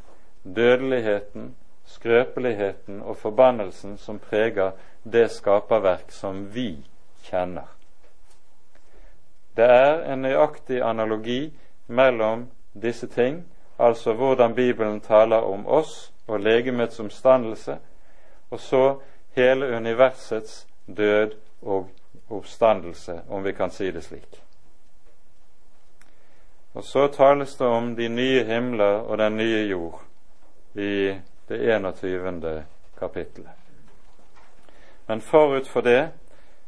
dødeligheten, skrøpeligheten og forbannelsen som preger det skaperverk som vi kjenner. Det er en nøyaktig analogi mellom disse ting, altså hvordan Bibelen taler om oss og legemets omstandelse, og så hele universets død og oppstandelse, om vi kan si det slik. Og så tales det om de nye himler og den nye jord i det 21. kapittelet. Men forut for det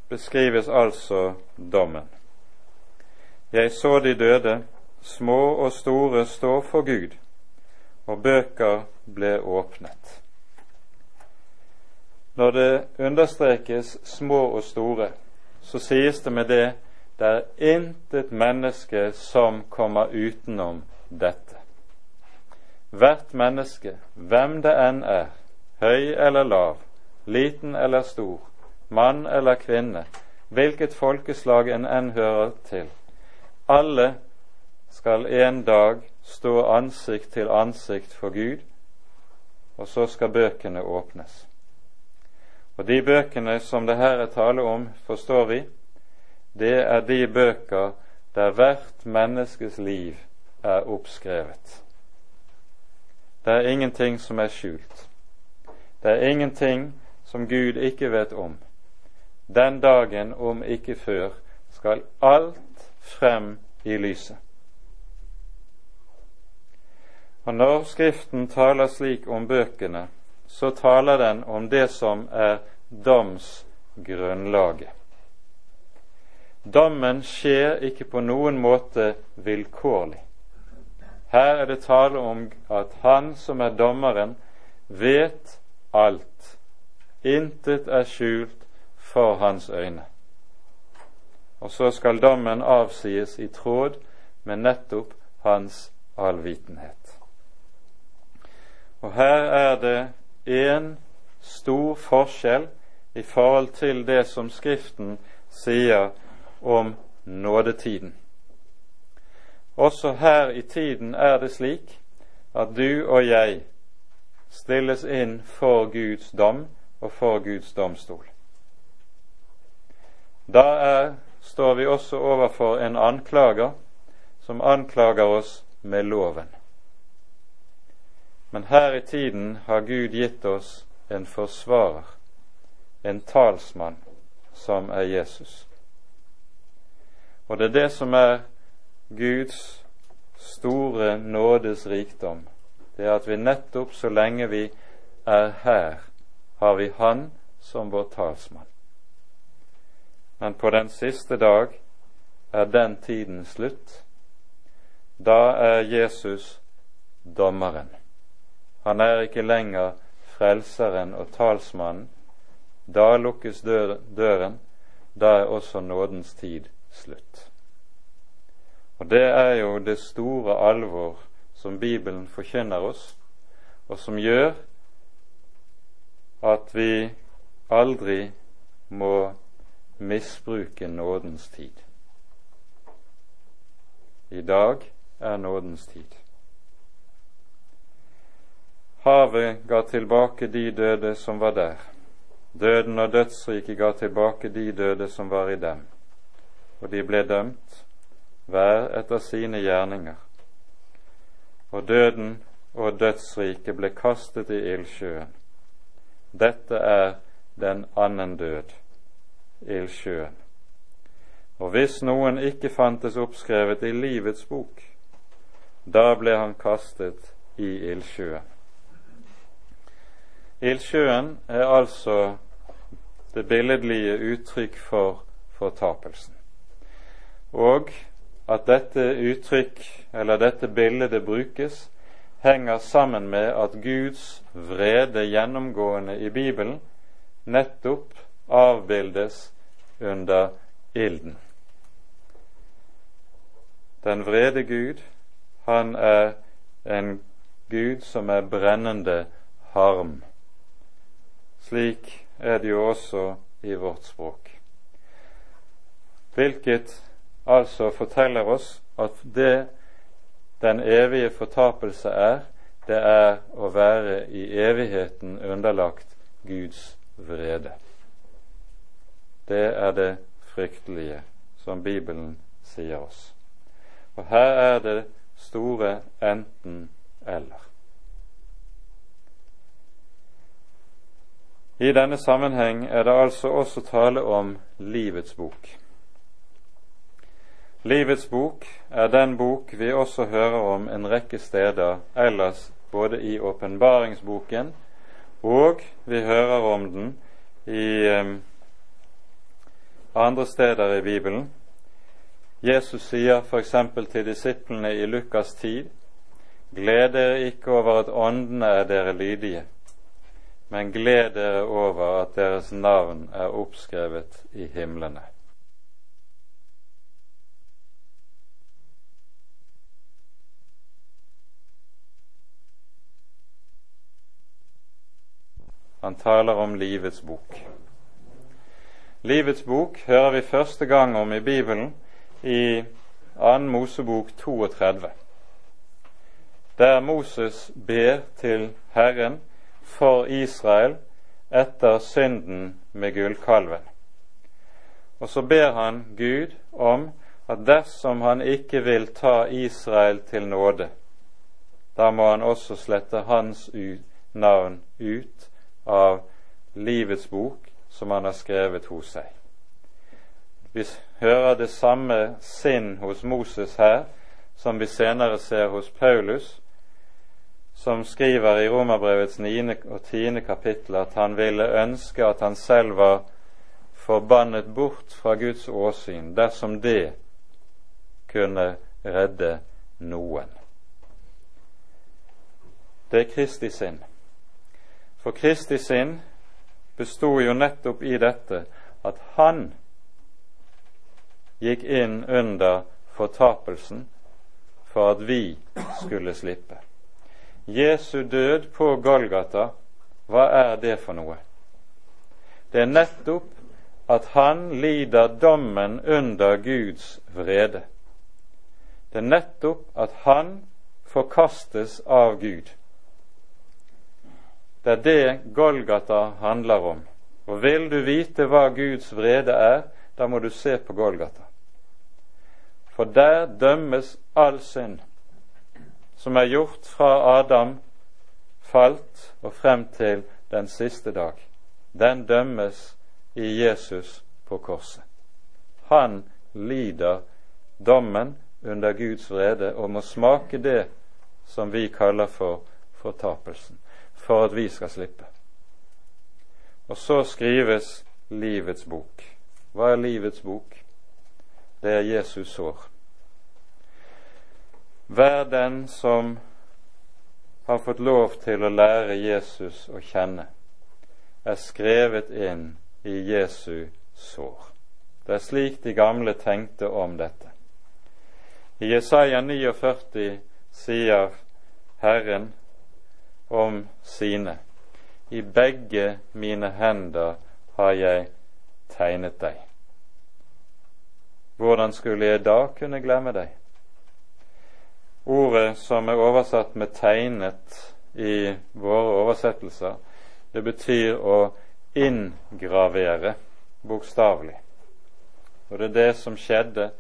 beskrives altså dommen. Jeg så de døde, små og store, stå for Gud, og bøker ble åpnet. Når det understrekes små og store, så sies det med det det er intet menneske som kommer utenom dette. Hvert menneske, hvem det enn er, høy eller lav, liten eller stor, mann eller kvinne, hvilket folkeslag en enn hører til, alle skal en dag stå ansikt til ansikt for Gud, og så skal bøkene åpnes. Og de bøkene som det her er tale om, forstår vi, det er de bøker der hvert menneskes liv er oppskrevet. Det er ingenting som er skjult. Det er ingenting som Gud ikke vet om. Den dagen, om ikke før, skal alt frem i lyset. Og Når Skriften taler slik om bøkene, så taler den om det som er domsgrunnlaget. Dommen skjer ikke på noen måte vilkårlig. Her er det tale om at han som er dommeren, vet alt. Intet er skjult for hans øyne. Og så skal dommen avsies i tråd med nettopp hans allvitenhet. Og her er det en stor forskjell i forhold til det som Skriften sier om nådetiden. Også her i tiden er det slik at du og jeg stilles inn for Guds dom og for Guds domstol. Da er, står vi også overfor en anklager som anklager oss med loven. Men her i tiden har Gud gitt oss en forsvarer, en talsmann, som er Jesus. Og det er det som er Guds store nådes rikdom. Det er at vi nettopp så lenge vi er her, har vi Han som vår talsmann. Men på den siste dag er den tiden slutt. Da er Jesus dommeren. Han er ikke lenger frelseren og talsmannen. Da lukkes døren. Da er også nådens tid slutt. Og det er jo det store alvor som Bibelen forkynner oss, og som gjør at vi aldri må misbruke nådens tid. I dag er nådens tid. Havet ga tilbake de døde som var der. Døden og dødsriket ga tilbake de døde som var i dem og de ble dømt, hver etter sine gjerninger. Og døden og dødsriket ble kastet i ildsjøen. Dette er den annen død, ildsjøen. Og hvis noen ikke fantes oppskrevet i livets bok, da ble han kastet i ildsjøen. Ildsjøen er altså det billedlige uttrykk for fortapelsen og at dette uttrykk, eller dette bildet brukes, henger sammen med at Guds vrede gjennomgående i Bibelen nettopp avbildes under ilden. Den vrede Gud, han er en Gud som er brennende harm. Slik er det jo også i vårt språk. Hvilket altså forteller oss at det den evige fortapelse er, det er å være i evigheten underlagt Guds vrede. Det er det fryktelige som Bibelen sier oss. Og her er det store enten-eller. I denne sammenheng er det altså også tale om livets bok. Livets bok er den bok vi også hører om en rekke steder ellers, både i åpenbaringsboken, og vi hører om den i um, andre steder i Bibelen. Jesus sier f.eks. til disiplene i Lukas tid.: Gled dere ikke over at åndene er dere lydige, men gled dere over at deres navn er oppskrevet i himlene. Han taler om livets bok. Livets bok hører vi første gang om i Bibelen i 2. Mosebok 32, der Moses ber til Herren for Israel etter synden med gullkalven. Og så ber han Gud om at dersom han ikke vil ta Israel til nåde, da må han også slette hans navn ut av livets bok som han har skrevet hos seg. Vi hører det samme sinn hos Moses her som vi senere ser hos Paulus, som skriver i Romerbrevets 9. og 10. kapittel at han ville ønske at han selv var forbannet bort fra Guds åsyn dersom det kunne redde noen. Det er Kristi sinn. For Kristi sinn besto jo nettopp i dette at han gikk inn under fortapelsen for at vi skulle slippe. Jesu død på Golgata, hva er det for noe? Det er nettopp at han lider dommen under Guds vrede. Det er nettopp at han forkastes av Gud. Det er det Golgata handler om. Og vil du vite hva Guds vrede er, da må du se på Golgata. For der dømmes all synd som er gjort fra Adam falt og frem til den siste dag. Den dømmes i Jesus på korset. Han lider dommen under Guds vrede og må smake det som vi kaller for fortapelsen for at vi skal slippe. Og så skrives livets bok. Hva er livets bok? Det er Jesus sår. Vær den som har fått lov til å lære Jesus å kjenne, er skrevet inn i Jesu sår. Det er slik de gamle tenkte om dette. I Jesaja 49 sier Herren om sine. I begge mine hender har jeg tegnet deg. Hvordan skulle jeg da kunne glemme deg? Ordet som er oversatt med 'tegnet' i våre oversettelser, det betyr å inngravere, bokstavelig. Og det er det som skjedde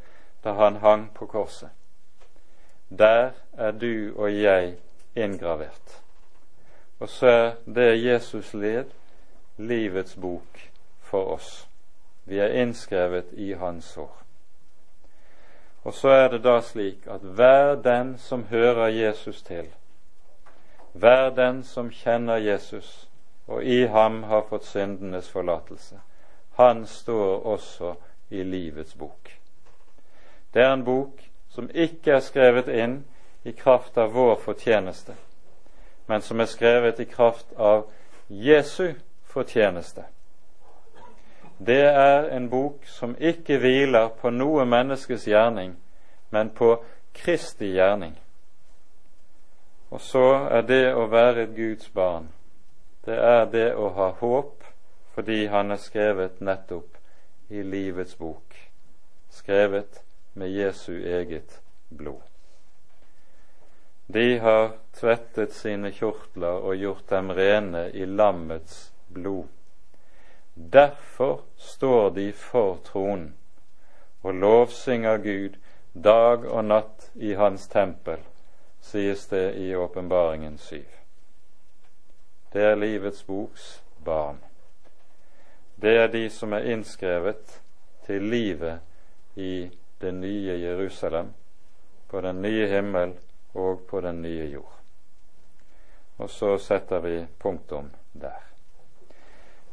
da han hang på korset. Der er du og jeg inngravert. Og så er det Jesus led livets bok for oss. Vi er innskrevet i Hans sår. Og så er det da slik at hver den som hører Jesus til, hver den som kjenner Jesus og i ham har fått syndenes forlatelse, han står også i livets bok. Det er en bok som ikke er skrevet inn i kraft av vår fortjeneste, men som er skrevet i kraft av Jesu fortjeneste. Det er en bok som ikke hviler på noe menneskes gjerning, men på Kristi gjerning. Og så er det å være et Guds barn, det er det å ha håp fordi han er skrevet nettopp i livets bok, skrevet med Jesu eget blod. De har tvettet sine kjortler og gjort dem rene i lammets blod. Derfor står de for tronen og lovsynger Gud dag og natt i Hans tempel, sies det i Åpenbaringen syv. Det er livets boks barn. Det er de som er innskrevet til livet i det nye Jerusalem, på den nye himmel og på den nye jord. Og så setter vi punktum der.